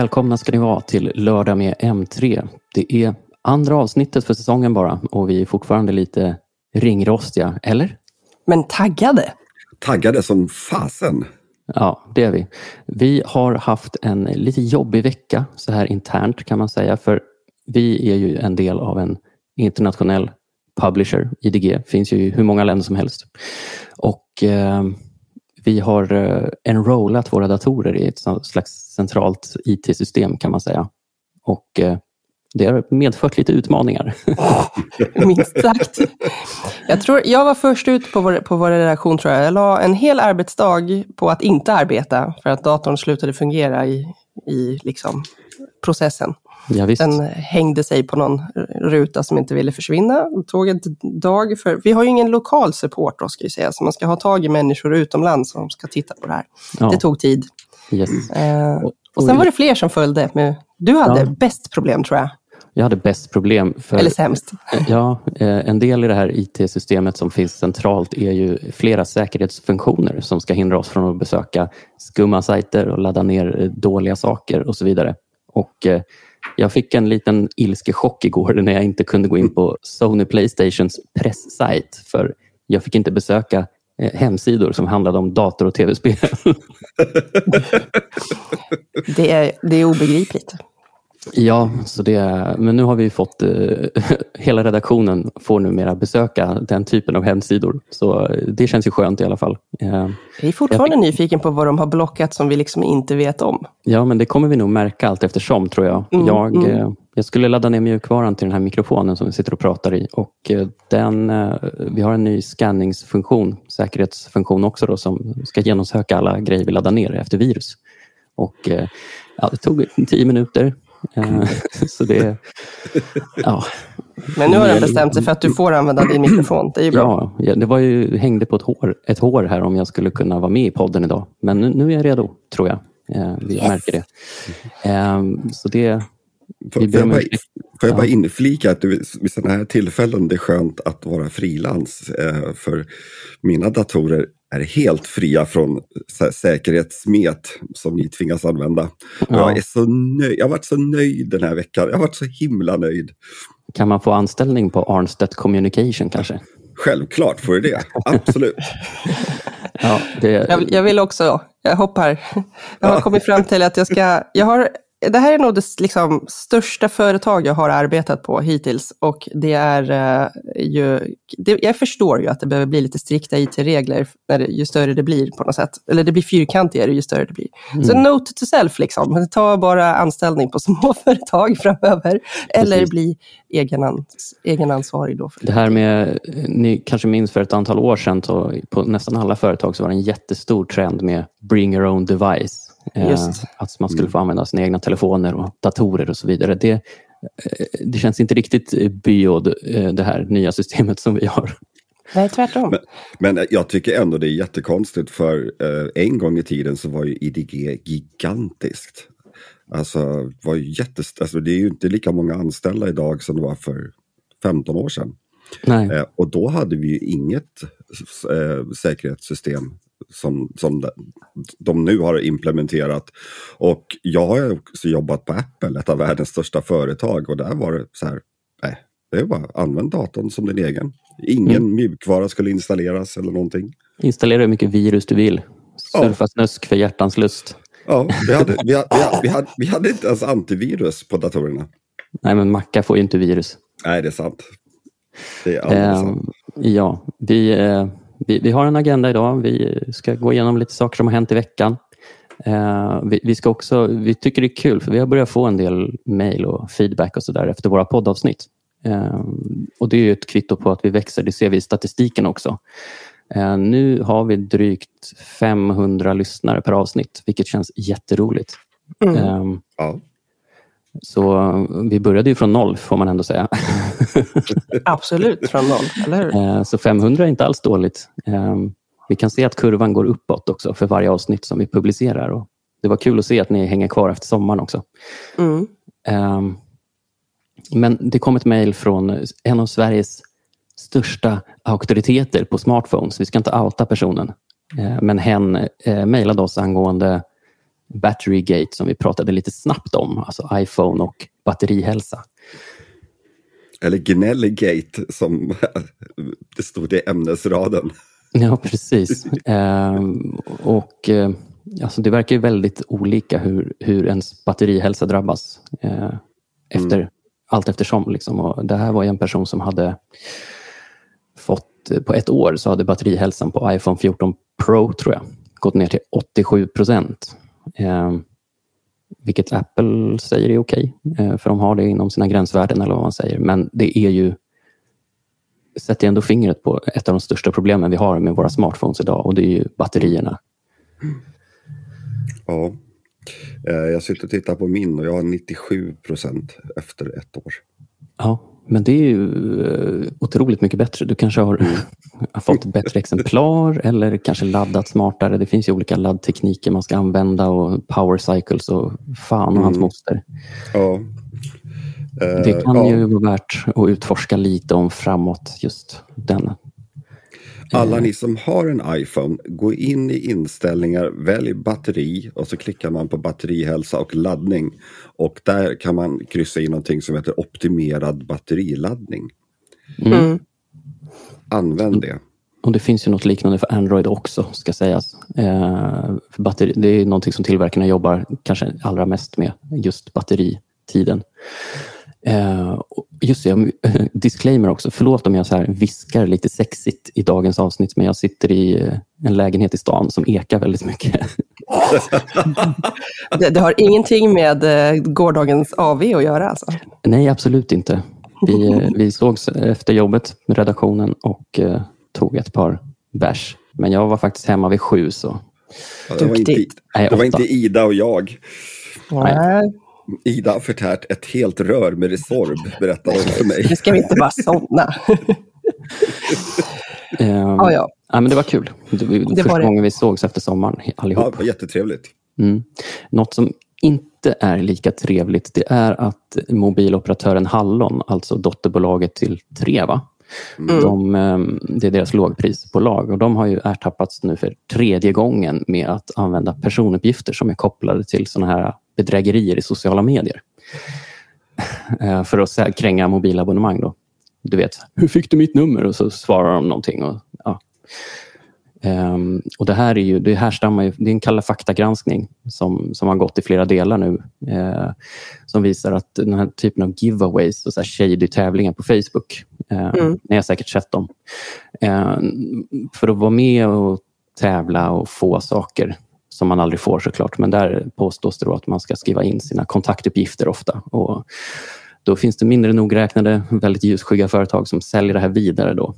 Välkomna ska ni vara till Lördag med M3. Det är andra avsnittet för säsongen bara och vi är fortfarande lite ringrostiga, eller? Men taggade. Taggade som fasen. Ja, det är vi. Vi har haft en lite jobbig vecka så här internt kan man säga. För vi är ju en del av en internationell publisher. IDG finns ju i hur många länder som helst. Och eh, vi har eh, enrollat våra datorer i ett slags centralt IT-system kan man säga. Och eh, det har medfört lite utmaningar. Minst sagt. Jag, tror, jag var först ut på vår, på vår redaktion tror jag. Jag la en hel arbetsdag på att inte arbeta för att datorn slutade fungera i, i liksom processen. Ja, Den hängde sig på någon ruta som inte ville försvinna. En dag för... Vi har ju ingen lokal support då, ska jag säga, så man ska ha tag i människor utomlands som ska titta på det här. Ja. Det tog tid. Yes. Eh, och sen var det fler som följde. Med, du hade Ja. bäst problem tror jag. Jag hade bäst problem. För, Eller sämst. Ja, eh, en del i det här IT-systemet som finns centralt är ju flera säkerhetsfunktioner som ska hindra oss från att besöka skumma sajter och ladda ner eh, dåliga saker och så vidare. Och eh, jag fick en liten ilskechock igår när jag inte kunde gå in på Sony Playstations presssajt för jag fick inte besöka eh, hemsidor som handlade om dator och tv-spel. Det är, det är obegripligt. Ja, så det, men nu har vi fått, eh, hela redaktionen får numera besöka den typen av hemsidor. Så eh, det känns ju skönt i alla fall. Eh, Jag är fortfarande nyfiken på vad de har blockat som vi liksom inte vet om. ja, men det kommer vi nog märka allt eftersom tror jag. Mm, jag, mm. jag skulle ladda ner mjukvaran till den här mikrofonen som vi sitter och pratar i. Och den, vi har en ny scanningsfunktion, säkerhetsfunktion också, då, som ska genomsöka alla grejer vi laddar ner efter virus. Och ja, det tog tio minuter. Eh, så det, ja, Men nu har den bestämt sig för att du får använda din mikrofon. Det är ju bra. Ja, det var ju, hängde på ett hår, ett hår här om jag skulle kunna vara med i podden idag. Men nu, nu är jag redo, tror jag. Eh, vi Yes. märker det. Eh, så det... Får, jag, bara, får jag Ja. bara inflika att det, vid sådana här tillfällen det är skönt att vara frilans. Eh, för mina datorer är helt fria från sä- säkerhetssmet som ni tvingas använda. Ja. Jag, är så nöjd. jag har varit så nöjd den här veckan. Jag har varit så himla nöjd. Kan man få anställning på Arnstedt Communication kanske? Självklart får du det. Absolut. Ja, det, Jag, vill- jag vill också, jag hoppar. Jag har kommit fram till att jag ska, jag har, det här är nog det liksom, största företag jag har arbetat på hittills och det är eh, ju, det, jag förstår ju att det behöver bli lite strikta IT-regler det, ju större det blir på något sätt. Eller det blir fyrkantigare ju större det blir. Så note to self liksom, ta bara anställning på små företag framöver eller Precis. bli egenans, egenansvarig då. För det här med, ni kanske minns för ett antal år sedan, så på nästan alla företag så var det en jättestor trend med bring your own device. Eh, Just. Att man skulle få använda sina egna telefoner och datorer och så vidare. Det, eh, det känns inte riktigt eh, biod, det här nya systemet som vi har. Nej, tvärtom. Men jag tycker ändå det är jättekonstigt för en gång i tiden så var ju IDG gigantiskt. Alltså, det var jättest- alltså, det är ju inte lika många anställda idag som det var för 15 år sedan. Nej. Eh, och då hade vi ju inget eh, säkerhetssystem som, som de, nu har implementerat. Och jag har också jobbat på Apple, ett av världens största företag. Och där var det så här, nej, det är bara använd datorn som din egen. Ingen mjukvara skulle installeras eller någonting. Installera hur mycket virus du vill. Surfa snusk för hjärtans lust. Ja, vi hade, vi, hade, vi, hade, vi, hade, vi hade inte ens antivirus på datorerna. Nej, men Macka får ju inte virus. Nej, det är sant. Det är Eh, sant. ja, vi, eh, vi, vi har en agenda idag. Vi ska gå igenom lite saker som har hänt i veckan. Eh, vi, vi, ska också, vi tycker det är kul för vi har börjat få en del mejl och feedback och så där efter våra poddavsnitt. Eh, och det är ju ett kvitto på att vi växer. Det ser vi i statistiken också. Eh, nu har vi drygt 500 lyssnare per avsnitt, vilket känns jätteroligt. Mm. Ja. så vi började ju från noll får man ändå säga. Absolut, från noll, eller hur? Eh, Så 500 är inte alls dåligt. Eh, Vi kan se att kurvan går uppåt också för varje avsnitt som vi publicerar. Och det var kul att se att ni hänger kvar efter sommaren också. Mm. Eh, Men det kom ett mejl från en av Sveriges största auktoriteter på smartphones. Vi ska inte outa personen. Eh, Men hen mejlade oss angående Batterygate som vi pratade lite snabbt om, alltså iPhone och batterihälsa. Eller Gnellgate som det stod i ämnesraden. Ja, precis. Eh, och eh, alltså det verkar ju väldigt olika hur, hur ens batterihälsa drabbas. Eh, efter, mm. Allt eftersom. Liksom. Och det här var en person som hade fått, på ett år så hade batterihälsan på iPhone 14 Pro, tror jag, gått ner till 87 procent. Vilket Apple säger är okej, okay, eh, för de har det inom sina gränsvärden eller vad man säger. Men det är ju sätter ändå fingret på ett av de största problemen vi har med våra smartphones idag och det är ju batterierna. Ja, eh, jag sitter och tittar på min och jag har 97 procent efter ett år. Ja, men det är ju eh, otroligt mycket bättre. Du kanske har, mm. har fått ett bättre exemplar eller kanske laddat smartare. Det finns ju olika laddtekniker man ska använda och power cycles och fan och mm. hans moster. Ja. Det kan uh, ju vara värt att utforska lite om framåt, just den. Alla eh. ni som har en iPhone, gå in i inställningar, välj batteri och så klickar man på batterihälsa och laddning. Och där kan man kryssa in någonting som heter optimerad batteriladdning. Mm. mm. Använd det. Och det finns ju något liknande för Android också, ska sägas. Eh, batteri, det är någonting som tillverkarna jobbar kanske allra mest med, just batteritiden. Eh, just det, disclaimer också. Förlåt om jag så här viskar lite sexigt i dagens avsnitt, men jag sitter i eh, en lägenhet i stan som ekar väldigt mycket. det, det, har ingenting med eh, gårdagens AV att göra alltså? Nej, absolut inte. Vi, eh, vi sågs efter jobbet med redaktionen och eh, tog ett par bärs. Men jag var faktiskt hemma vid sju. Så... Ja, det, var inte, det var inte Ida och jag. Nej. Ida har förtärt ett helt rör med Resorb, berättade hon för mig. Nu ska vi inte bara somna. um, ah, ja. ja, men det var kul. Det, det första var gången vi sågs efter sommaren allihop. Ja, det var jättetrevligt. Mm. Något som inte är lika trevligt det är att mobiloperatören Hallon, alltså dotterbolaget till Treva, Mm. De, ehm, det är deras lågprisbolag och de har ju ertappats nu för tredje gången med att använda personuppgifter som är kopplade till sådana här bedrägerier i sociala medier. Eh, för att kränga mobilabonnemang. Då. Du vet, hur fick du mitt nummer? Och så svarar de någonting. Och, ja. Um, och det här är ju, det härstammar ju, det är en Kalla fakta-granskning som, som har gått i flera delar nu. Uh, som visar att den här typen av giveaways och så här shady tävlingar på Facebook, uh, mm. ni har säkert sett dem. Uh, för att vara med och tävla och få saker som man aldrig får såklart, men där påstås det att man ska skriva in sina kontaktuppgifter ofta. Och då finns det mindre nogräknade, väldigt ljusskygga företag som säljer det här vidare. Då.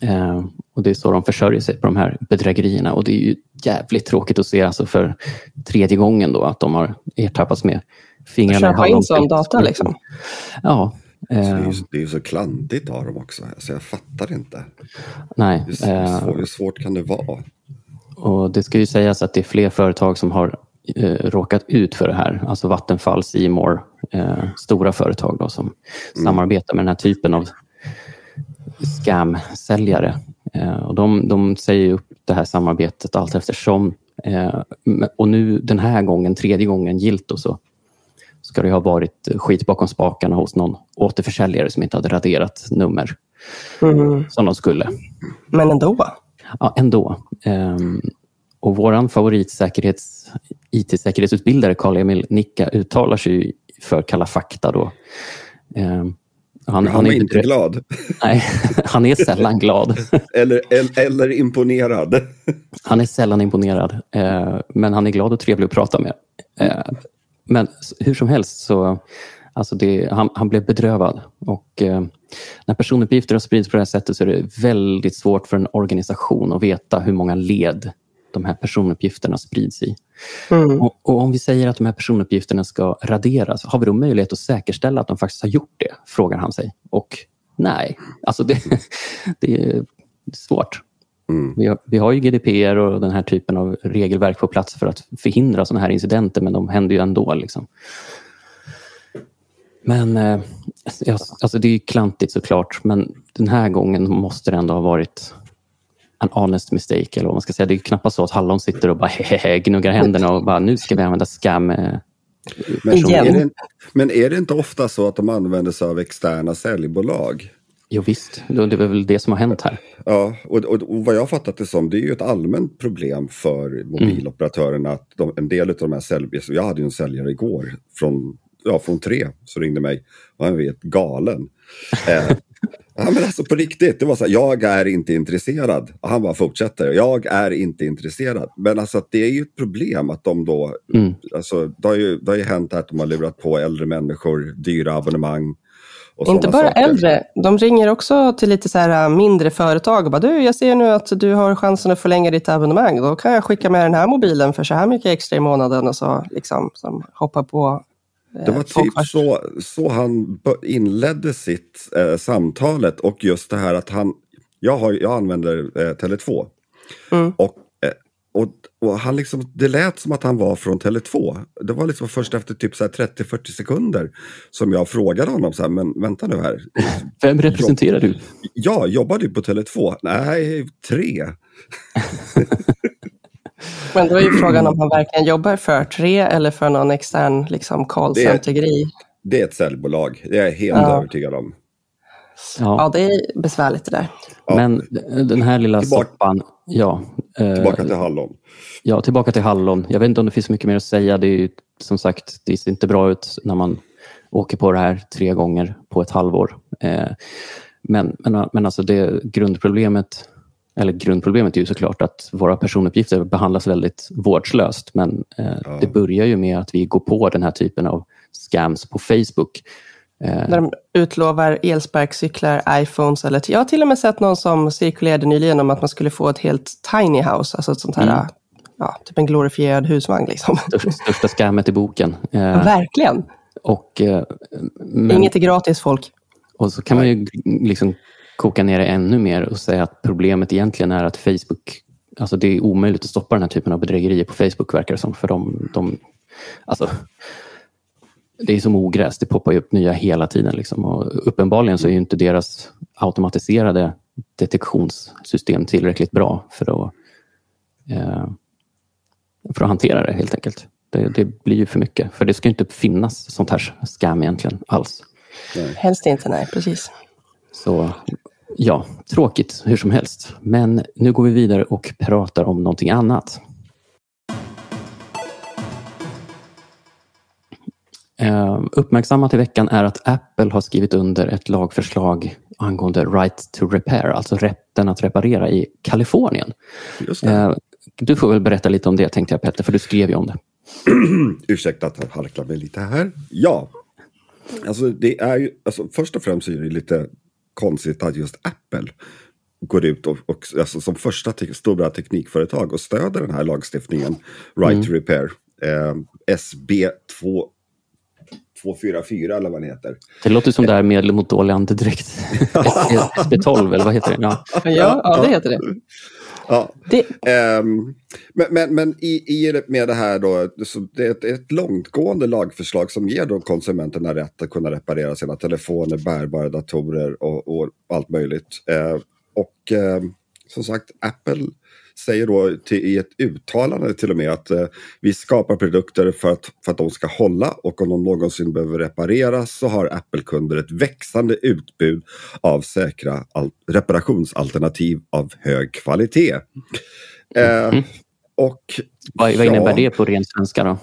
Eh, och Det är så de försörjer sig på de här bedrägerierna och det är ju jävligt tråkigt att se alltså för tredje gången då att de har ertappats med fingrarna i in sån data liksom? Ja. Eh, det är ju så klantigt av dem också, alltså jag fattar inte. Nej. Hur, eh, hur svårt kan det vara? Och Det ska ju sägas att det är fler företag som har eh, råkat ut för det här. Alltså Vattenfall, Seymour, eh, stora företag då, som mm. samarbetar med den här typen av scam-säljare. Eh, och de, de säger upp det här samarbetet allt eftersom. Eh, och nu den här gången, tredje gången gilt och så ska det ha varit skit bakom spakarna hos någon återförsäljare som inte hade raderat nummer mm. som de skulle. Men ändå? Ja, ändå. Um, och vår favoritsäkerhets, IT-säkerhetsutbildare Karl-Emil Nicka uttalar sig för Kalla fakta. Då. Um, han, han, är inte glad. Nej, han är sällan glad. eller, eller, eller, imponerad. han är sällan imponerad, uh, men han är glad och trevlig att prata med. Uh, men hur som helst så Alltså det, han, han, blev bedrövad. Och, eh, när personuppgifter har spridits på det här sättet så är det väldigt svårt för en organisation att veta hur många led de här personuppgifterna sprids i. Mm. Och, och, om vi säger att de här personuppgifterna ska raderas, har vi då möjlighet att säkerställa att de faktiskt har gjort det? Frågar han sig. Och nej, alltså det, det är svårt. Mm. Vi, har, vi har ju GDPR och den här typen av regelverk på plats för att förhindra sådana här incidenter, men de händer ju ändå. Liksom. Men eh, alltså det är klantigt såklart, men den här gången måste det ändå ha varit an honest mistake eller vad man ska säga. Det är knappast så att Hallon sitter och bara hehehe, gnuggar händerna och bara nu ska vi använda scam. eh, Men, är det, men är det inte ofta så att de använder sig av externa säljbolag? Jo visst, det är väl det som har hänt här. Ja, och, och, och vad jag har fattat det som, det är ju ett allmänt problem för mobiloperatörerna att de, en del av de här säljare, jag hade ju en säljare igår från, ja, från tre som ringde mig och han helt galen. Eh, ja, men alltså på riktigt, det var så här, jag är inte intresserad. Och han bara fortsätter, jag är inte intresserad. Men alltså att det är ju ett problem att de då, Mm. alltså det har ju, det har ju hänt att de har lurat på äldre människor dyra abonnemang. Och Inte bara saker. äldre, de ringer också till lite så här äh, mindre företag och bara du, jag ser nu att du har chansen att förlänga ditt abonnemang. Då kan jag skicka med den här mobilen för så här mycket extra i månaden och så liksom som hoppar på. Eh, Det var folk typ så, så han inledde sitt eh, samtalet och just det här att han, jag, har, jag använder eh, Tele2 Mm. och, eh, och, och han liksom, det lät som att han var från Tele2. Det var liksom först efter typ så här 30-40 sekunder som jag frågade honom så här, men vänta nu här, Vem representerar du? jag jobbar du på Tele2? Nej, tre. Men då är ju frågan om han verkligen jobbar för tre eller för någon extern liksom, callcenter-grej. Det är ett säljbolag, det är jag helt Ja. övertygad om. Ja. Ja, det är besvärligt det där. Ja. Men den här lilla Tillbaka- soppan, ja. eh, Tillbaka till Hallon. Ja, tillbaka till Hallon. Jag vet inte om det finns mycket mer att säga. Det är ju, som sagt, det ser inte bra ut när man åker på det här tre gånger på ett halvår. Eh, men, men, men alltså det grundproblemet, eller grundproblemet är ju såklart att våra personuppgifter behandlas väldigt vårdslöst. Men eh, Ja. det börjar ju med att vi går på den här typen av scams på Facebook. Eh, När de utlovar elsparkcyklar, iPhones eller... Jag har till och med sett någon som cirkulerade nyligen om att man skulle få ett helt tiny house, alltså ett sånt här, Mm. ja, typ en glorifierad husvagn liksom. största, scammet i boken. Ja, Eh, verkligen. och, eh, men, Inget är gratis folk. Och så kan man ju liksom koka ner det ännu mer och säga att problemet egentligen är att Facebook, alltså det är omöjligt att stoppa den här typen av bedrägerier på Facebook verkar det som. För de, de, alltså, det är som ogräs, det poppar ju upp nya hela tiden. Liksom. Och uppenbarligen så är ju inte deras automatiserade detektionssystem tillräckligt bra för att, eh, för att hantera det helt enkelt. Det, det blir ju för mycket, för det ska ju inte finnas sånt här scam egentligen alls. Helst inte, nej, precis. Så ja, tråkigt hur som helst. Men nu går vi vidare och pratar om någonting annat. Eh, uppmärksammat i veckan är att Apple har skrivit under ett lagförslag angående right to repair, alltså rätten att reparera i Kalifornien. Eh, du får väl berätta lite om det tänkte jag Petter, för du skrev ju om det. Ursäkta att jag harklar mig lite här. Ja, alltså det är ju, alltså först och främst är det lite konstigt att just Apple går ut och, och alltså som första te stora teknikföretag och stöder den här lagstiftningen, Right to Repair, eh, SB 2, 244 eller vad den heter. Det låter som det här medel mot dålig andedräkt. SB12 eller vad heter det? Ja. Ja, ja det heter det. Ja, det. Ehm, men men, men i, i med det här då, det är ett, ett långtgående lagförslag som ger då konsumenterna rätt att kunna reparera sina telefoner, bärbara datorer och, och allt möjligt. Eh, och eh, som sagt, Apple säger då till, i ett uttalande till och med att eh, vi skapar produkter för att, för att de ska hålla och om de någonsin behöver repareras så har Apple-kunder ett växande utbud av säkra al- reparationsalternativ av hög kvalitet. Eh, och Vad, vad innebär ja, det på ren svenska då?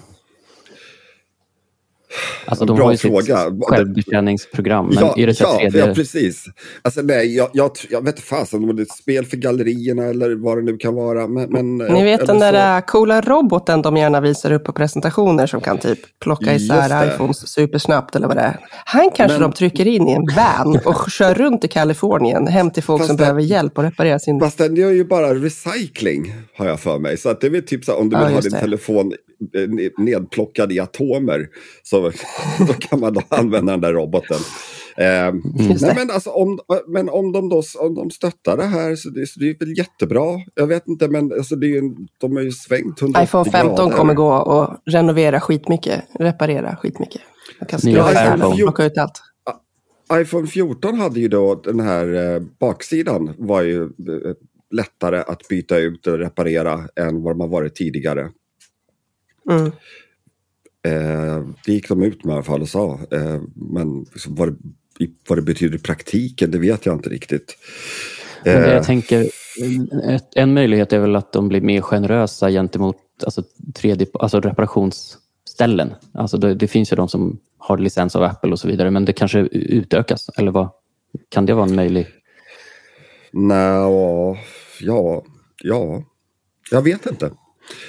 Alltså de Bra har ju sitt fråga. självbetjäningsprogram, men Ja, är det så ja, tredje... ja, precis. Alltså, nej, jag, jag, jag vet inte fasen om det är ett spel för gallerierna eller vad det nu kan vara. Men, men, Ni vet den där så- äh, coola roboten de gärna visar upp på presentationer som kan typ plocka isär iPhones supersnabbt eller vad det är. Han kanske Men- de trycker in i en van och kör runt i Kalifornien hem till folk Fast som det- behöver hjälp att reparera sin... Fast den gör ju bara recycling, har jag för mig. Så att det är väl typ så här, om du Ja, vill ha just din det. telefon nedplockad i atomer, så då kan man då använda den där roboten. Eh, nej, men, alltså, om, men om de då om de stöttar det här så det, så det är väl jättebra. Jag vet inte, men alltså, det är de har ju svängt 180 iPhone 15 grader. kommer gå och renovera skitmycket, reparera skitmycket. Man kan plocka ut allt. iPhone 14 hade ju då den här eh, baksidan var ju eh, lättare att byta ut och reparera än vad de har varit tidigare. Mm. Eh, det gick de ut med i alla fall och sa. Eh, men liksom vad, det, vad det betyder i praktiken, det vet jag inte riktigt. Men Eh, jag tänker, en möjlighet är väl att de blir mer generösa gentemot alltså, tredje, alltså reparationsställen. Alltså det, det finns ju de som har licens av Apple och så vidare, men det kanske utökas. Eller vad? Kan det vara en möjlig... Nå, ja, ja, jag vet inte.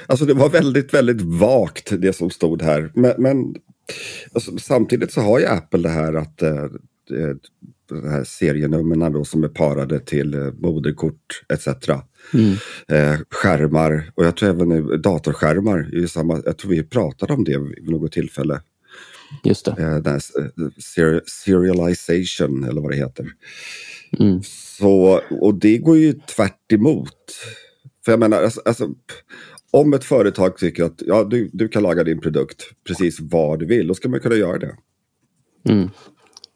Alltså det var väldigt, väldigt vagt det som stod här. Men, men alltså, samtidigt så har ju Apple det här att eh, det- de här serienumren då som är parade till eh, moderkort etc. Mm. Eh, skärmar och jag tror även nu datorskärmar. är ju samma, jag tror vi pratade om det vid något tillfälle. Just det. Eh, den eh, seri- serialization eller vad det heter. Mm. Så, och det går ju tvärt emot. För jag menar, alltså, alltså, om ett företag tycker att ja, du, du kan laga din produkt precis vad du vill, då ska man kunna göra det. Mm.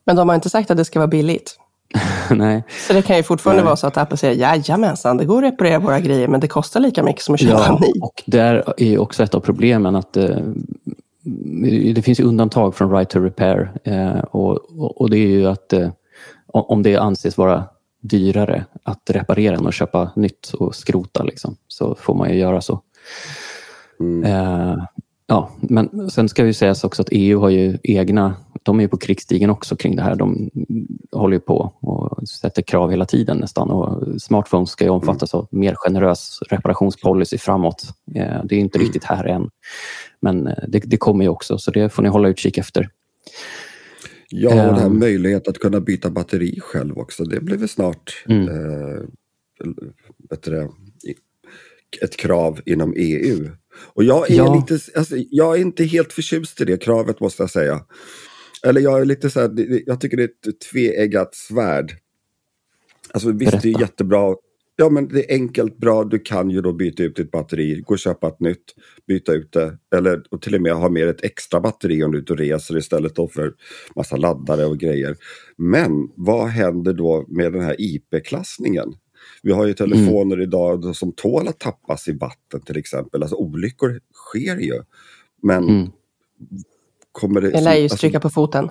Men de har inte sagt att det ska vara billigt. Nej. Så det kan ju fortfarande Nej. vara så att Apple säger jajamensan, det går att reparera våra grejer, men det kostar lika mycket som att köpa en Ja, ny. och där är ju också ett av problemen att eh, det finns ju undantag från right to repair eh, och, och, och det är ju att eh, om om det anses vara dyrare att reparera än att köpa nytt och skrota liksom, så får man ju göra så. Mm. Eh, ja, men sen ska ju sägas också att EU har ju egna, de är ju på krigsstigen också kring det här. De håller ju på och sätter krav hela tiden nästan och smartphones ska ju omfattas av mer generös reparationspolicy framåt. Eh, det är inte riktigt här än, men eh, det, det kommer ju också så det får ni hålla utkik efter. Ja, och det här Ehm. möjlighet att kunna byta batteri själv också, det blir väl snart Mm. eh, i- ett krav inom EU. Och jag är, Ja. lite, alltså, jag är inte helt förtjust i det kravet måste jag säga. Eller jag är lite så här, jag tycker det är ett tveeggat svärd. Alltså visst, det är Berätta. jättebra. Ja, men det är enkelt, bra. Du kan ju då byta ut ditt batteri, gå och köpa ett nytt, byta ut det. Eller och till och med ha med ett extra batteri om du är ute och reser istället då för massa laddare och grejer. Men vad händer då med den här IP-klassningen? Vi har ju telefoner idag då som tål att tappas i vatten till exempel. Alltså olyckor sker ju. Men Mm. kommer det... Det lär ju alltså, stryka på foten.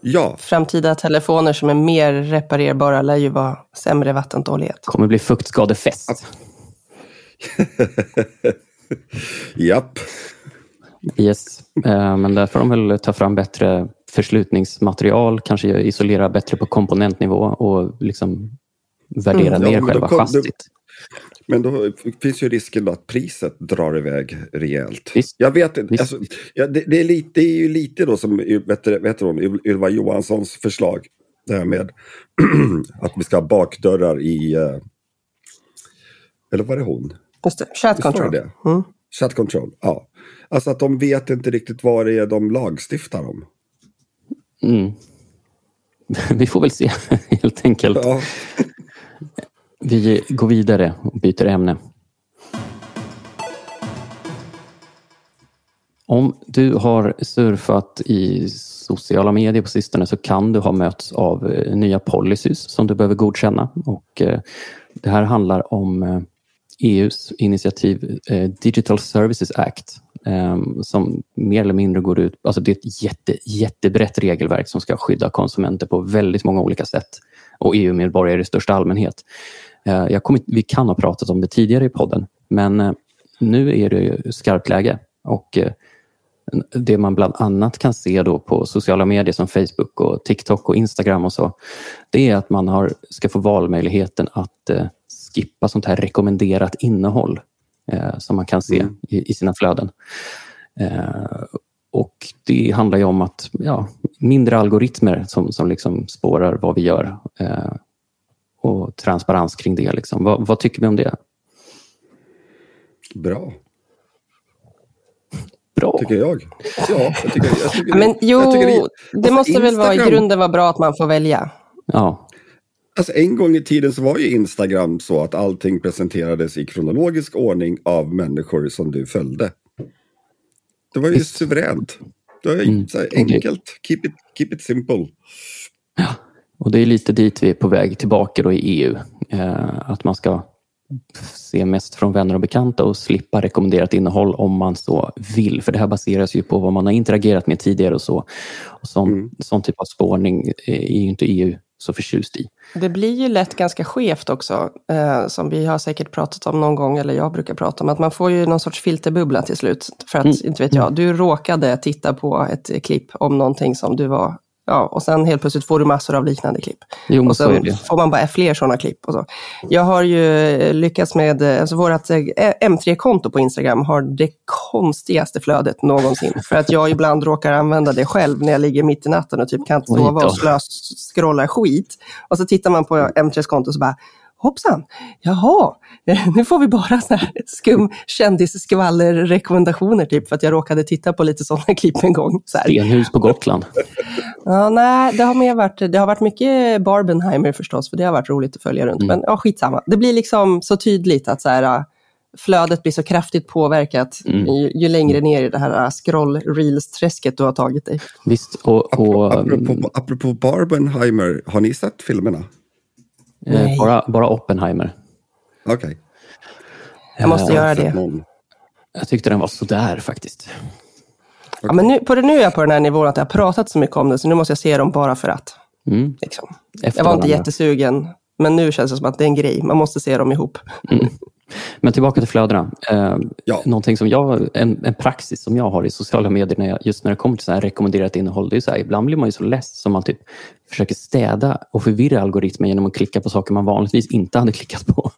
Ja, Framtida telefoner som är mer reparerbara lär ju vara sämre vattentålighet. kommer bli fuktskadefest. japp. Yes. Eh, Men där får de väl ta fram bättre förslutningsmaterial, kanske isolera bättre på komponentnivå och liksom värdera Mm, ja, ner men då själva kom- chassit. Men då finns ju risken då att priset drar iväg rejält. Visst. Jag vet inte, alltså, ja, det, det, är lite, det är ju lite då som vet, du- vet hon, Yl- Ylva Johanssons förslag. Det här med att vi ska ha bakdörrar i... eh, Eller var det hon? Just det, chat control. det Mm. Chat control, ja. Alltså att de vet inte riktigt vad det är de lagstiftar om. Mm. Vi får väl se, helt enkelt. Ja, vi går vidare och byter ämne. Om du har surfat i sociala medier på sistone så kan du ha mötts av eh, nya policies som du behöver godkänna. Och, eh, det här handlar om eh, e EUs initiativ Digital Services Act ehm, som mer eller mindre går ut... Alltså det är ett jätte, jättebrett regelverk som ska skydda konsumenter på väldigt många olika sätt och EU-medborgare i största allmänhet. Eh, Jag kommer, vi kan ha pratat om det tidigare i podden, men eh, nu är det skarpt läge. Och eh, det man bland annat kan se då på sociala medier som Facebook, och TikTok och Instagram och så, det är att man har, ska få valmöjligheten att skippa sånt här rekommenderat innehåll eh, som man kan se Mm. i, i sina flöden. Eh, och det handlar ju om att ja, mindre algoritmer som, som liksom spårar vad vi gör eh, och transparens kring det. Liksom. Vad, vad tycker vi om det? bra, Bra. tycker jag. Ja, jag tycker, jag tycker, Men jo, jag tycker det, alltså, måste väl vara i Instagram- grunden vara bra att man får välja. Ja, Alltså en gång i tiden så var ju Instagram så att allting presenterades i kronologisk ordning av människor som du följde. Det var ju Visst. suveränt. Det var ju Mm. enkelt. Keep it, keep it simple. Och det är lite dit vi är på väg tillbaka då i EU. Eh, att man ska se mest från vänner och bekanta och slippa rekommenderat innehåll om man så vill. För det här baseras ju på vad man har interagerat med tidigare och så. Och som, mm. Sån typ av spårning är ju inte EU så förtjust i. Det blir ju lätt ganska skevt också, eh, som vi har säkert pratat om någon gång, eller jag brukar prata om, att man får ju någon sorts filterbubbla till slut. För att, mm. inte vet jag, du råkade titta på ett klipp om någonting som du var Ja, och sen helt plötsligt får du massor av liknande klipp. Jo, och sen får man bara fler sådana klipp. Och så. Jag har ju lyckats med, alltså vårt eh, M3-konto på Instagram har det konstigaste flödet någonsin. För att jag ibland råkar använda det själv när jag ligger mitt i natten och typ kan inte sova och slös, scrolla skit. Och så tittar man på M3s konto och så bara, hoppsan, jaha, nu får vi bara så här skum kändisskvaller-rekommendationer typ för att jag råkade titta på lite sådana klipp en gång. Stenhus på Gotland. ja, nej, det har, mer varit, det har varit mycket Barbenheimer förstås, för det har varit roligt att följa runt. Mm. Men ja, skitsamma. Det blir liksom så tydligt att så här, flödet blir så kraftigt påverkat mm. ju, ju, längre ner i det här scroll-reels-träsket du har tagit dig. Visst, och... och apropå, apropå Barbenheimer, har ni sett filmerna? Eh, bara, bara Oppenheimer. Okej. Okay. Jag måste göra det. Jag tyckte den var sådär faktiskt. Okay. Ja, men nu, på det, nu är jag på den här nivån att jag har pratat så mycket om det, så nu måste jag se dem bara för att. Mm. Liksom. Jag var inte jättesugen, men nu känns det som att det är en grej. Man måste se dem ihop. Mm. Men tillbaka till flödena. Eh, ja. Någonting som jag, en, en, praxis som jag har i sociala medier, när jag, just när det kommer till så här rekommenderat innehåll, det är så här, ibland blir man ju så less som man typ försöker städa och förvirra algoritmen genom att klicka på saker man vanligtvis inte hade klickat på.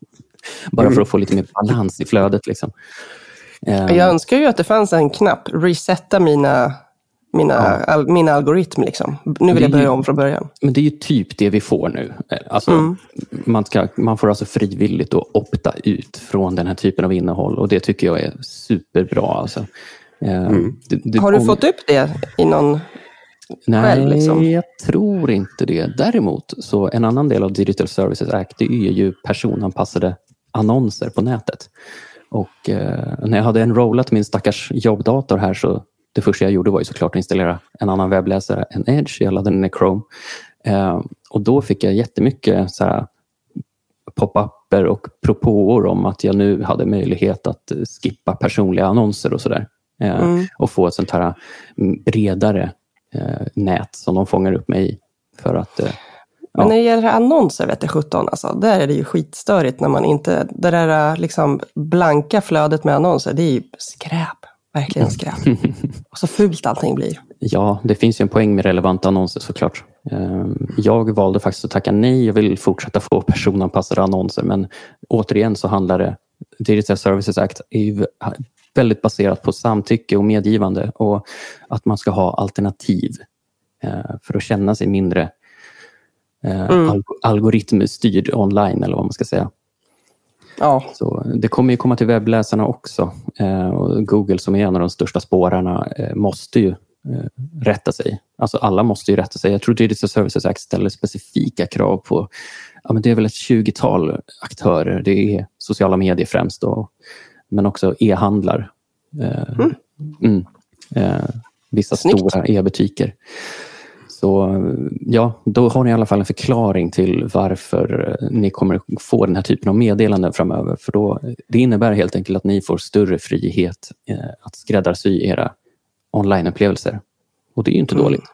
Bara mm. för att få lite mer balans i flödet. Liksom. Eh, jag önskar ju att det fanns en knapp, resetta mina mina, ja. al, min algoritm. Liksom. Nu vill jag börja ju, om från början. Men det är ju typ det vi får nu. Alltså, mm. man, ska, man får alltså frivilligt att opta ut från den här typen av innehåll och det tycker jag är superbra. Alltså. Eh, mm. Det, det, Har du om... fått upp det i någon Nej, själv, liksom? jag tror inte det. Däremot, så en annan del av Digital Services Act det är ju personanpassade annonser på nätet. Och eh, när jag hade enrollat min stackars jobbdator här så det första jag gjorde var ju såklart att installera en annan webbläsare än Edge. Jag laddade ner Chrome. Eh, och då fick jag jättemycket så pop-upper och propåer om att jag nu hade möjlighet att skippa personliga annonser och sådär. Eh, mm. Och få ett sånt här mm, bredare eh, nät som de fångar upp mig i. För att, eh, men när det gäller annonser, vet du 17, alltså, där är det ju skitstörigt när man inte... Det där liksom blanka flödet med annonser, det är ju skräp. Verkligen skräp. Och så fult allting blir. Ja, det finns ju en poäng med relevanta annonser såklart. Ehm, jag valde faktiskt att tacka nej. Jag vill fortsätta få personanpassade annonser men återigen så handlar det, Digital Services Act är ju väldigt baserat på samtycke och medgivande och att man ska ha alternativ eh, för att känna sig mindre eh, mm. algoritmstyrd online eller vad man ska säga. Ja. Så det kommer ju komma till webbläsarna också. Eh, och Google som är en av de största spårarna eh, måste ju eh, rätta sig. Alltså alla måste ju rätta sig. Jag tror Digital Services Act ställer specifika krav på ja, men det är väl ett 20-tal aktörer. Det är sociala medier främst, då, men också e-handlar. Eh, mm. Mm, vissa Snyggt. stora e-butiker. Så ja, då har ni i alla fall en förklaring till varför ni kommer få den här typen av meddelanden framöver. För då, Det innebär helt enkelt att ni får större frihet eh, att skräddarsy era onlineupplevelser. Och det är ju inte mm. dåligt.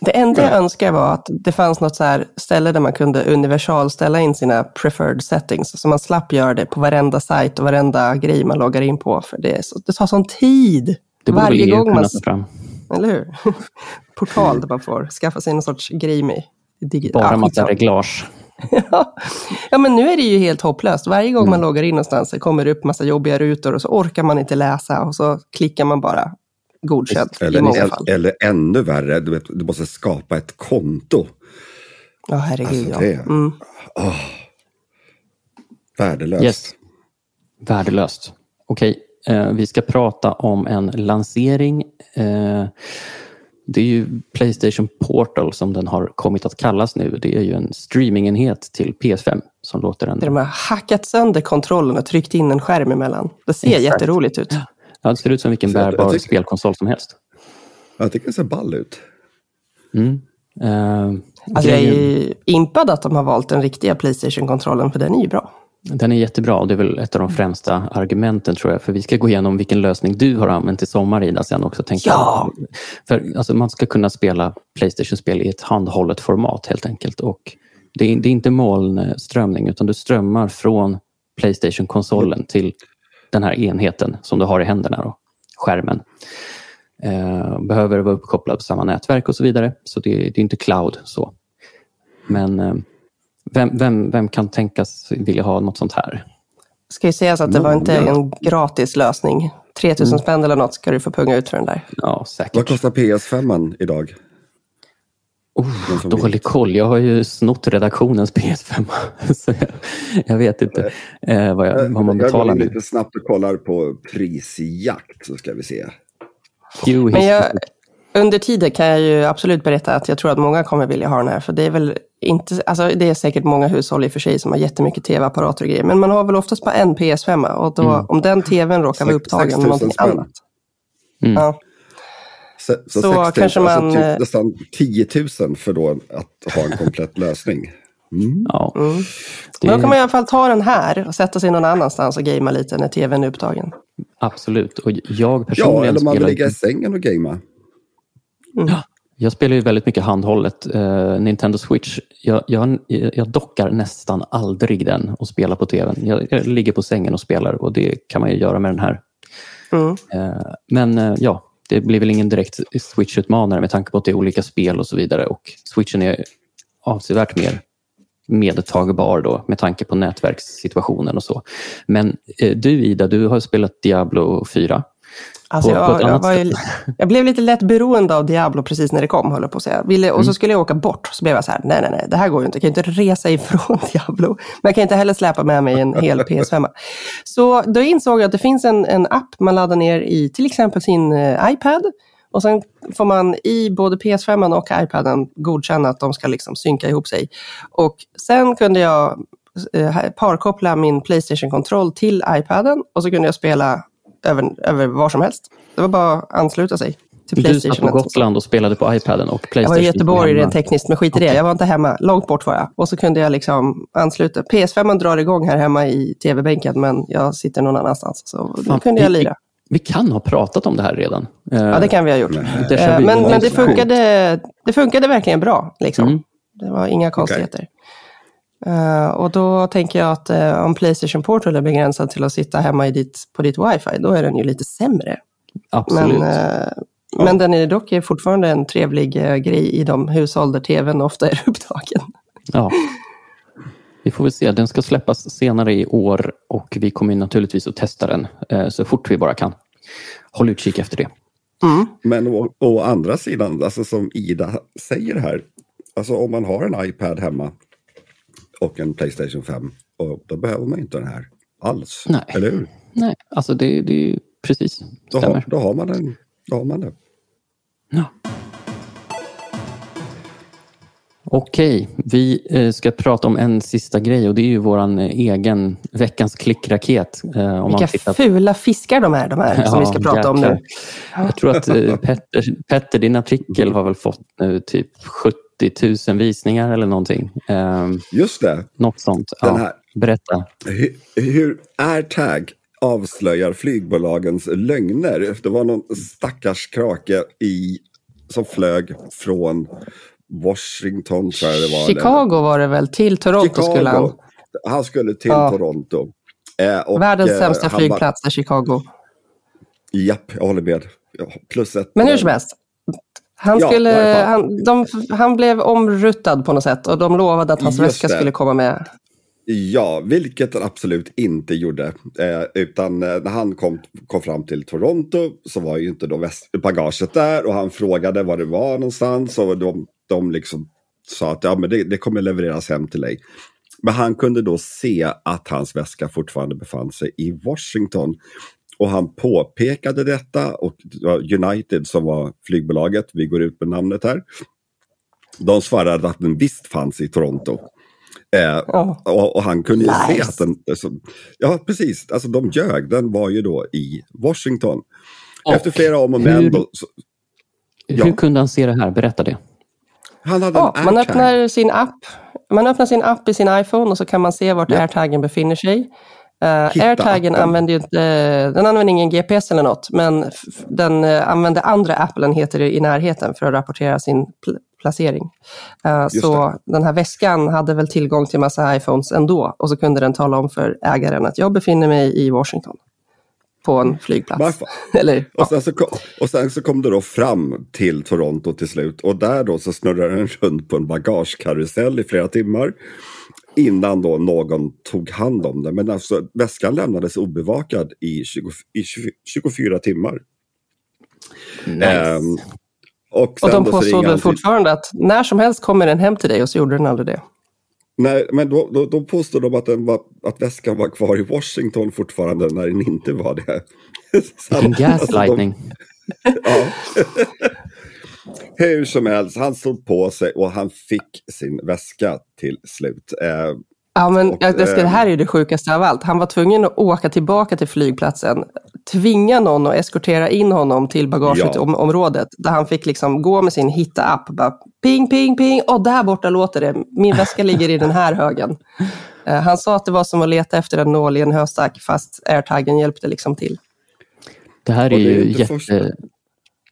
Det enda jag önskar var att det fanns något så ställe där man kunde universal ställa in sina preferred settings, så man slapp göra det på varenda sajt och varenda grej man loggar in på. För det, så, det tar sån tid. Det borde Varje EU kunna ta fram. Eller hur? Portal där man får skaffa sig någon sorts grej med. Bara ja, massa reglage. ja, men nu är det ju helt hopplöst. Varje gång mm. man loggar in någonstans så kommer det upp massa jobbiga rutor och så orkar man inte läsa och så klickar man bara godkänt eller, i många fall. Eller ännu värre, du, vet, du måste skapa ett konto. Ja, herregud alltså, ja. Mm. Oh, värdelöst. Yes. Värdelöst. Okej, vi ska prata om en lansering. Eh, det är ju Playstation Portal som den har kommit att kallas nu. Det är ju en streamingenhet till PS5 som låter en... De har hackat sönder kontrollen och tryckt in en skärm emellan. Det ser Exakt. jätteroligt ut. Ja, det ser ut som vilken bärbar tycker... spelkonsol som helst. Jag tycker det ser ball ut. Mm. Uh, alltså jag är impad att de har valt den riktiga Playstation-kontrollen, för den är ju bra. Den är jättebra och det är väl ett av de främsta argumenten tror jag. För vi ska gå igenom vilken lösning du har använt i sommar Ida sen också. Tänker Ja! jag. För alltså, man ska kunna spela Playstation-spel i ett handhållet format helt enkelt. Och det, är, det är inte molnströmning utan du strömmar från Playstation-konsolen till den här enheten som du har i händerna, då, skärmen. Eh, behöver vara uppkopplad på samma nätverk och så vidare. Så det, det är inte cloud så. Men eh, vem, vem, vem kan tänkas vilja ha något sånt här? Ska ju sägas att det var inte en gratis lösning. 3000 spänn eller något ska du få punga ut för den där. Ja, Vad säkert. kostar PS5 idag? Oh, dålig vet. koll. Jag har ju snott redaktionens PS5. Så jag, jag vet inte eh, vad, jag, vad man jag betalar går in nu. lite snabbt och kollar på prisjakt så ska vi se. Men jag, under tiden kan jag ju absolut berätta att jag tror att många kommer vilja ha den här. För det är väl inte, alltså det är säkert många hushåll i och för sig som har jättemycket tv-apparater och grejer. Men man har väl oftast bara en PS5 och då, Mm. om den tvn råkar vara upptagen 6 000 med någonting spänn. annat. Mm. Ja. Så, så, Så 6 000, kanske man, alltså, eh, typ, nästan 10 000 för då att ha en komplett lösning. Mm. Ja, Mm. det Men då kan man i alla fall ta den här och sätta sig någon annanstans och gamea lite när tvn är upptagen. absolut. Och jag Ja, personligen eller man vill spelar, ligga i sängen och gamea. Jag spelar ju väldigt mycket handhållet. Eh, Nintendo Switch. Jag, jag, jag dockar nästan aldrig den och spelar på tvn. Jag, jag ligger på sängen och spelar och det kan man ju göra med den här. Mm. Eh, Men eh, ja, det blir väl ingen direkt Switch-utmanare med tanke på att det är olika spel och så vidare. Och Switchen är avsevärt mer medtagbar då med tanke på nätverkssituationen och så. Men du Ida, du har spelat Diablo 4. Alltså jag, jag, var ju, jag blev lite lätt beroende av Diablo precis när det kom, höll jag på att säga. Ville, och så Mm. skulle jag åka bort, så blev jag så här, nej, nej, nej, det här går ju inte. Jag kan ju inte resa ifrån Diablo. Men jag kan inte heller släpa med mig en hel PS5. Så då insåg jag att det finns en, en app man laddar ner i till exempel sin eh, iPad. Och sen får man i både PS5 och iPaden godkänna att de ska liksom synka ihop sig. Och sen kunde jag eh, parkoppla min Playstation-kontroll till iPaden och så kunde jag spela över, över var som helst. Det var bara att ansluta sig till Du satt på Gotland och spelade på iPaden och Jag Playstation. var i Göteborg rent tekniskt, men skit i det. Okej. Jag var inte hemma. Långt bort var jag. Och så kunde jag liksom ansluta. PS5 drar igång här hemma i tv-bänken, men jag sitter någon annanstans. Så då Fan, kunde jag lira. Vi kan ha pratat om det här redan. Eh, Ja, det kan vi ha gjort. Déjà Eh. Men, men det, funkade, det funkade verkligen bra. Liksom. Mm. Det var inga konstigheter. Eh, och då tänker jag att eh, om Playstation Portal är begränsad till att sitta hemma i ditt, på ditt wifi, då är den ju lite sämre. Absolut. Men, eh, men den är dock fortfarande en trevlig grej i de hushåll där tvn ofta är upptagen. Ja. Vi får väl se. Den ska släppas senare i år och vi kommer naturligtvis att testa den så fort vi bara kan. Håll utkik efter det. Mm. Men å, å andra sidan, alltså som Ida säger här, alltså om man har en iPad hemma och en Playstation 5, och då behöver man inte den här alls. Nej. Eller hur? Nej, alltså det, det är ju precis. Då har, då har man den. Då har man det. Ja. Okej, vi eh, ska prata om en sista grej och det är ju våran eh, egen veckans klickraket. eh, Om Vilka tittar- fula fiskar de är, de här som vi ska Ja, prata om jäklar. nu. Jag tror att Petter, Petter, din artikel har väl fått nu typ 70 000 visningar eller någonting. Eh, Just det. något sånt. Den Ja, här. berätta. Hur, hur AirTag avslöjar flygbolagens lögner. Det var någon stackars krake i, som flög från Washington, tror jag det var. eller- Chicago var det väl, till Toronto skulle han. Chicago. Han skulle till Ja. Toronto. Eh, och, Världens eh, sämsta flygplats är Chicago. Japp, jag håller med. Plus ett. Men hur som helst. Han, Ja, skulle, fall. han, de, han blev omruttad på något sätt och de lovade att hans Just väska det. skulle komma med. Ja, vilket den absolut inte gjorde. Eh, utan eh, när han kom, kom fram till Toronto så var ju inte då väst, bagaget där och han frågade var det var någonstans och de, de liksom sa att ja, men det, det kommer levereras hem till dig. Men han kunde då se att hans väska fortfarande befann sig i Washington. Och han påpekade detta och det var United som var flygbolaget, vi går ut med namnet här. De svarade att den visst fanns i Toronto. Eh, Ja. och, och han kunde ju se Nice. att den... Alltså, ja, precis. Alltså de ljög. Den var ju då i Washington. Och Efter flera om och hur- men. Då, så, Ja. Hur kunde han se det här? Berätta det. Han hade Ja, en man öppnar sin app. Man öppnar sin app i sin iPhone och så kan man se vart Ja. airtagen befinner sig. Uh, Hitta airtagen använder ju inte, den använder ingen GPS eller något, men den eh, använder andra appenheter i närheten för att rapportera sin pl- placering. Eh, Just så den här väskan hade väl tillgång till massa iPhones ändå och så kunde den tala om för ägaren att jag befinner mig i Washington på en flygplats. Eller. Och sen, så kom, och sen så kom det då fram till Toronto till slut och där då så snurrade den runt på en bagagekarusell i flera timmar innan då någon tog hand om den. Men alltså väskan lämnades obevakad i, 20, i 20, 24 timmar. Nice. Ehm, och, Och de påstod väl fortfarande att när som helst kommer den hem till dig och så gjorde den aldrig det. Nej, men då, då, då påstod de att, den var, att väskan var kvar i Washington fortfarande när den inte var det. Så han- alltså, de- gaslightning. Ja. Hur som helst, han stod på sig och han fick sin väska till slut. Eh, Ja, men Och, jag, det, ska, det här är ju det sjukaste av allt. Han var tvungen att åka tillbaka till flygplatsen, tvinga någon att eskortera in honom till bagageområdet, där han fick liksom gå med sin hitta-app. Bara, ping, ping, ping, och där borta låter det. Min väska ligger i den här högen. Eh, han sa att det var som att leta efter en nål i en höstack, fast airtagen hjälpte liksom till. Det här är det är ju jätte... första-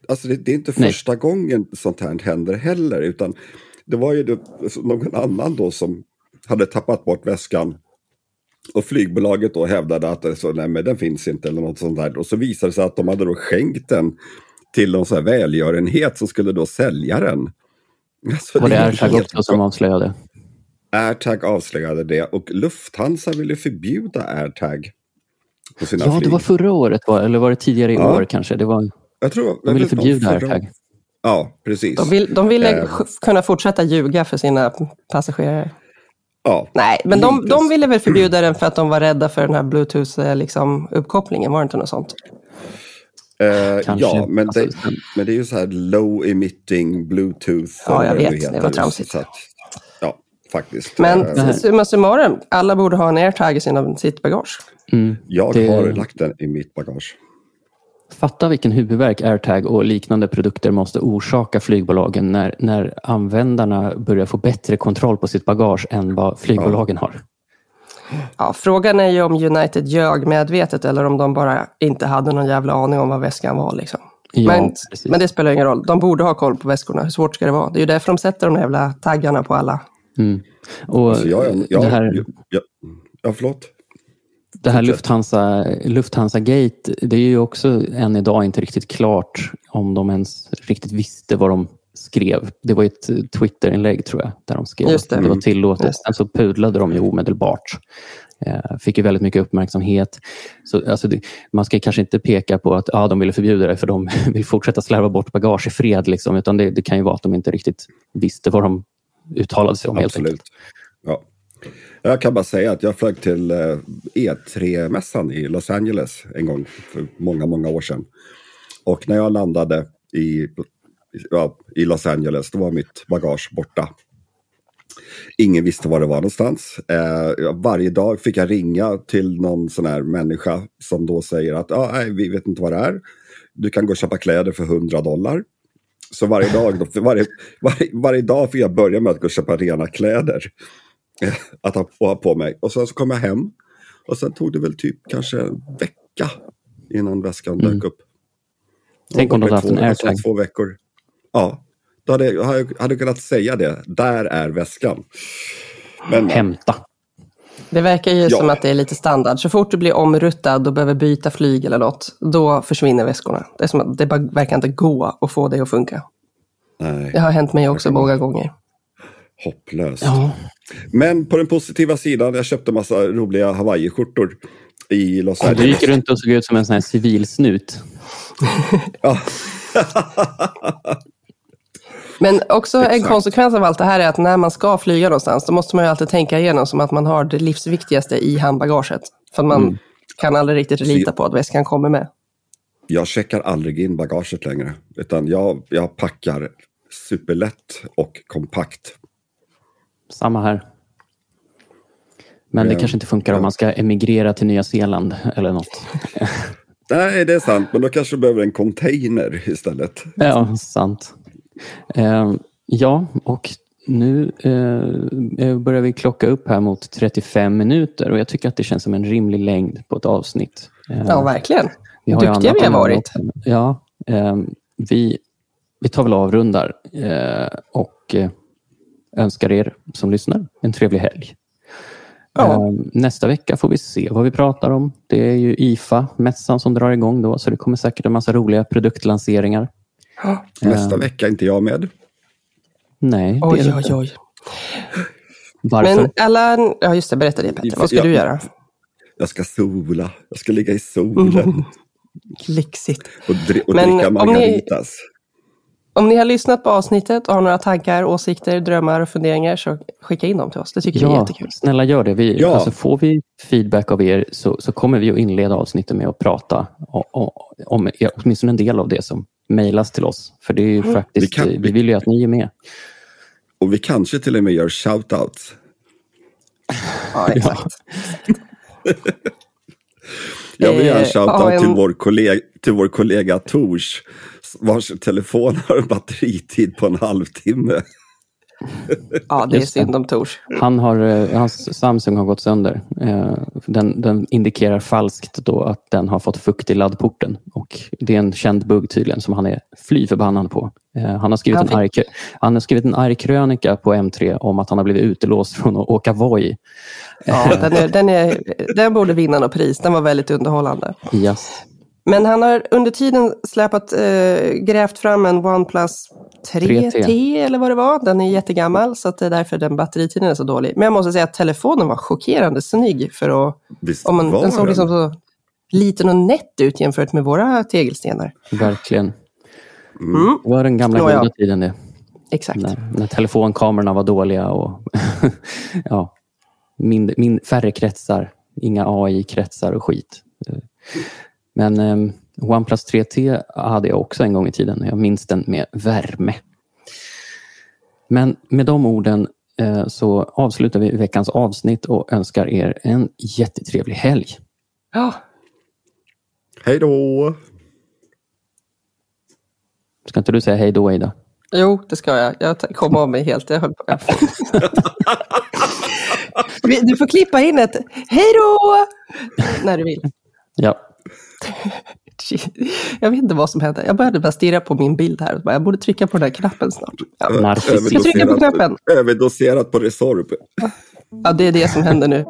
alltså det, det är inte Nej. första gången sånt här händer heller. Utan det var ju då, någon annan då som hade tappat bort väskan. Och flygbolaget då hävdade att det så, nej, men den finns inte eller något sånt där. Och så visade det sig att de hade då skänkt den till någon sån här välgörenhet som skulle då sälja den. Alltså, Var det är AirTag också som avslöjade? AirTag avslöjade det och Lufthansa ville förbjuda AirTag. På Ja, det flyg. var förra året, var, eller var det tidigare i Ja. år kanske? Det var, Jag tror, de ville förbjuda AirTag. Ja, precis. De, vill, de ville Eh. sj- kunna fortsätta ljuga för sina passagerare. Ja, Nej, men de, de ville väl förbjuda den för att de var rädda för den här bluetooth-uppkopplingen, liksom, uppkopplingen, var det inte något sånt? Eh, Kanske. ja, men, Alltså, det, men det är ju så här low emitting bluetooth. Ja, jag vet. heter. Det var tramsigt. Så att, ja, faktiskt. Men Eh, summa summarum, alla borde ha en airtag i sina, sitt bagage. Mm. jag det- har lagt den i mitt bagage. Fatta vilken huvudvärk AirTag och liknande produkter måste orsaka flygbolagen när, när användarna börjar få bättre kontroll på sitt bagage än vad flygbolagen har. Ja, frågan är ju om United ljög medvetet eller om de bara inte hade någon jävla aning om vad väskan var. Liksom. Ja, men, men det spelar ingen roll. De borde ha koll på väskorna. Hur svårt ska det vara? Det är ju därför de sätter de jävla taggarna på alla. Mm. Och Alltså, jag, jag, det här, jag, jag, ja, förlåt. Det här. Lufthansa, Lufthansa Gate, det är ju också än idag inte riktigt klart om de ens riktigt visste vad de skrev. Det var ett Twitterinlägg tror jag, där de skrev Just det. att det var tillåtet. Sen så pudlade de ju omedelbart. Eh, fick ju väldigt mycket uppmärksamhet. Så, alltså, det, man ska kanske inte peka på att ja, de ville förbjuda det för de vill fortsätta slarva bort bagage i fred. Liksom, utan det, det kan ju vara att de inte riktigt visste vad de uttalade sig om. Helt enkelt. Absolut. Ja. Jag kan bara säga att jag flög till eh, e E3-mässan i Los Angeles en gång för många, många år sedan. Och när jag landade i, ja, i Los Angeles, då var mitt bagage borta. Ingen visste var det var någonstans. Eh, varje dag fick jag ringa till någon sån här människa som då säger att ah, nej, vi vet inte vad det är. Du kan gå och köpa kläder för 100 dollar. Så varje dag, då, varje, varje, varje dag fick jag börja med att gå och köpa rena kläder. Att ha, ha på mig. Och sen så kom jag hem. Och sen tog det väl typ kanske en vecka innan väskan Mm. dök upp. Tänk om var hade haft en två- alltså AirTag. Två veckor. Ja, då hade jag hade, kunnat säga det. Där är väskan. Men Hämta. Det verkar ju Ja. som att det är lite standard. Så fort du blir omruttad och behöver byta flyg eller något, då försvinner väskorna. Det är som att det bara verkar inte gå att få det att funka. nej, Det har hänt mig också många gånger. Hopplöst. Ja. Men på den positiva sidan, jag köpte massa roliga Hawaii-skjortor i Los Du Angeles. gick runt och såg ut som en sån här civilsnut. Ja. Men också en Exakt. konsekvens av allt det här är att när man ska flyga någonstans, då måste man ju alltid tänka igenom som att man har det livsviktigaste i handbagaget. För man Mm. kan aldrig riktigt lita på att väskan kommer med. Jag checkar aldrig in bagaget längre. Utan jag, jag packar superlätt och kompakt. Samma här. Men det kanske inte funkar Ja. om man ska emigrera till Nya Zeeland eller något. Nej, det är sant. Men då kanske du behöver en container istället. Ja, sant. Eh, Ja, och nu eh, börjar vi klocka upp här mot 35 minuter och jag tycker att det känns som en rimlig längd på ett avsnitt. Eh, Ja, verkligen. vi har Duktiga vi har varit. Ja, eh, vi, vi tar väl avrundar eh, och eh, önskar er som lyssnar en trevlig helg. Ja. Eh, nästa vecka får vi se vad vi pratar om. Det är ju IFA-mässan som drar igång då, så det kommer säkert en massa roliga produktlanseringar. Ja. Nästa vecka är inte jag med. Nej, det är Oj, det oj, oj. Varför? Men alla... Ja, just det. Berätta det Petter. Vad ska Ja. du göra? Jag ska sola. Jag ska ligga i solen Lyxigt. och, dri- och Men dricka om ni- margaritas. Om ni har lyssnat på avsnittet och har några tankar, åsikter, drömmar och funderingar så skicka in dem till oss. Det tycker vi är Ja, jättekul. snälla gör det. Vi, Ja. alltså, får vi feedback av er så, så kommer vi att inleda avsnittet med att prata om er- åtminstone en del av det som mejlas till oss. För det är ju faktiskt, Vi kan- vi, vill ju att ni är med. Och vi kanske till och med gör shoutouts. Ja, exakt. Jag vill göra en Eh, shoutout ja, en- till, vår kollega, till vår kollega Tors vars telefon har en batteritid på en halvtimme. Ja, det är synd om Tors. Han har, eh, hans Samsung har gått sönder. Eh, Den, den indikerar falskt då att den har fått fukt i laddporten. Och det är en känd bugg tydligen som han är fly förbannad på. Eh, Han har skrivit, Han en, arg, fick- han har skrivit en arg krönika på M3 om att han har blivit utelåst från att åka Voi. Ja, den, är, den, är, den borde vinna något pris. Den var väldigt underhållande. Yes. Men han har under tiden släpat, eh, grävt fram en OnePlus 3T, 3T. eller vad det var. Den är jättegammal så att det är därför den batteritiden är så dålig. Men jag måste säga att telefonen var chockerande snygg för att, Visst om man, var den såg den? liksom så liten och nätt ut jämfört med våra tegelstenar. Verkligen. Mm. Det var den gamla Nåja. goda tiden det. Exakt. När, när telefonkamerorna var dåliga och ja, min, min, färre kretsar, inga AI-kretsar och skit. Men um, OnePlus 3T hade jag också en gång i tiden. Jag minns den med värme. Men med de orden eh, så avslutar vi veckans avsnitt och önskar er en jättetrevlig helg. Ja, Hej då! Ska inte du säga hej då, Ida? jo, det ska jag. Jag kom av mig helt. Jag höll på. Du får klippa in ett hej då! När du vill. Ja, Jag vet inte vad som hände. Jag började bara stirra på min bild här. och bara, Jag borde trycka på den där knappen snart. Ja. Jag trycker på knappen. Överdoserat på Resorb. ja det är det som händer nu.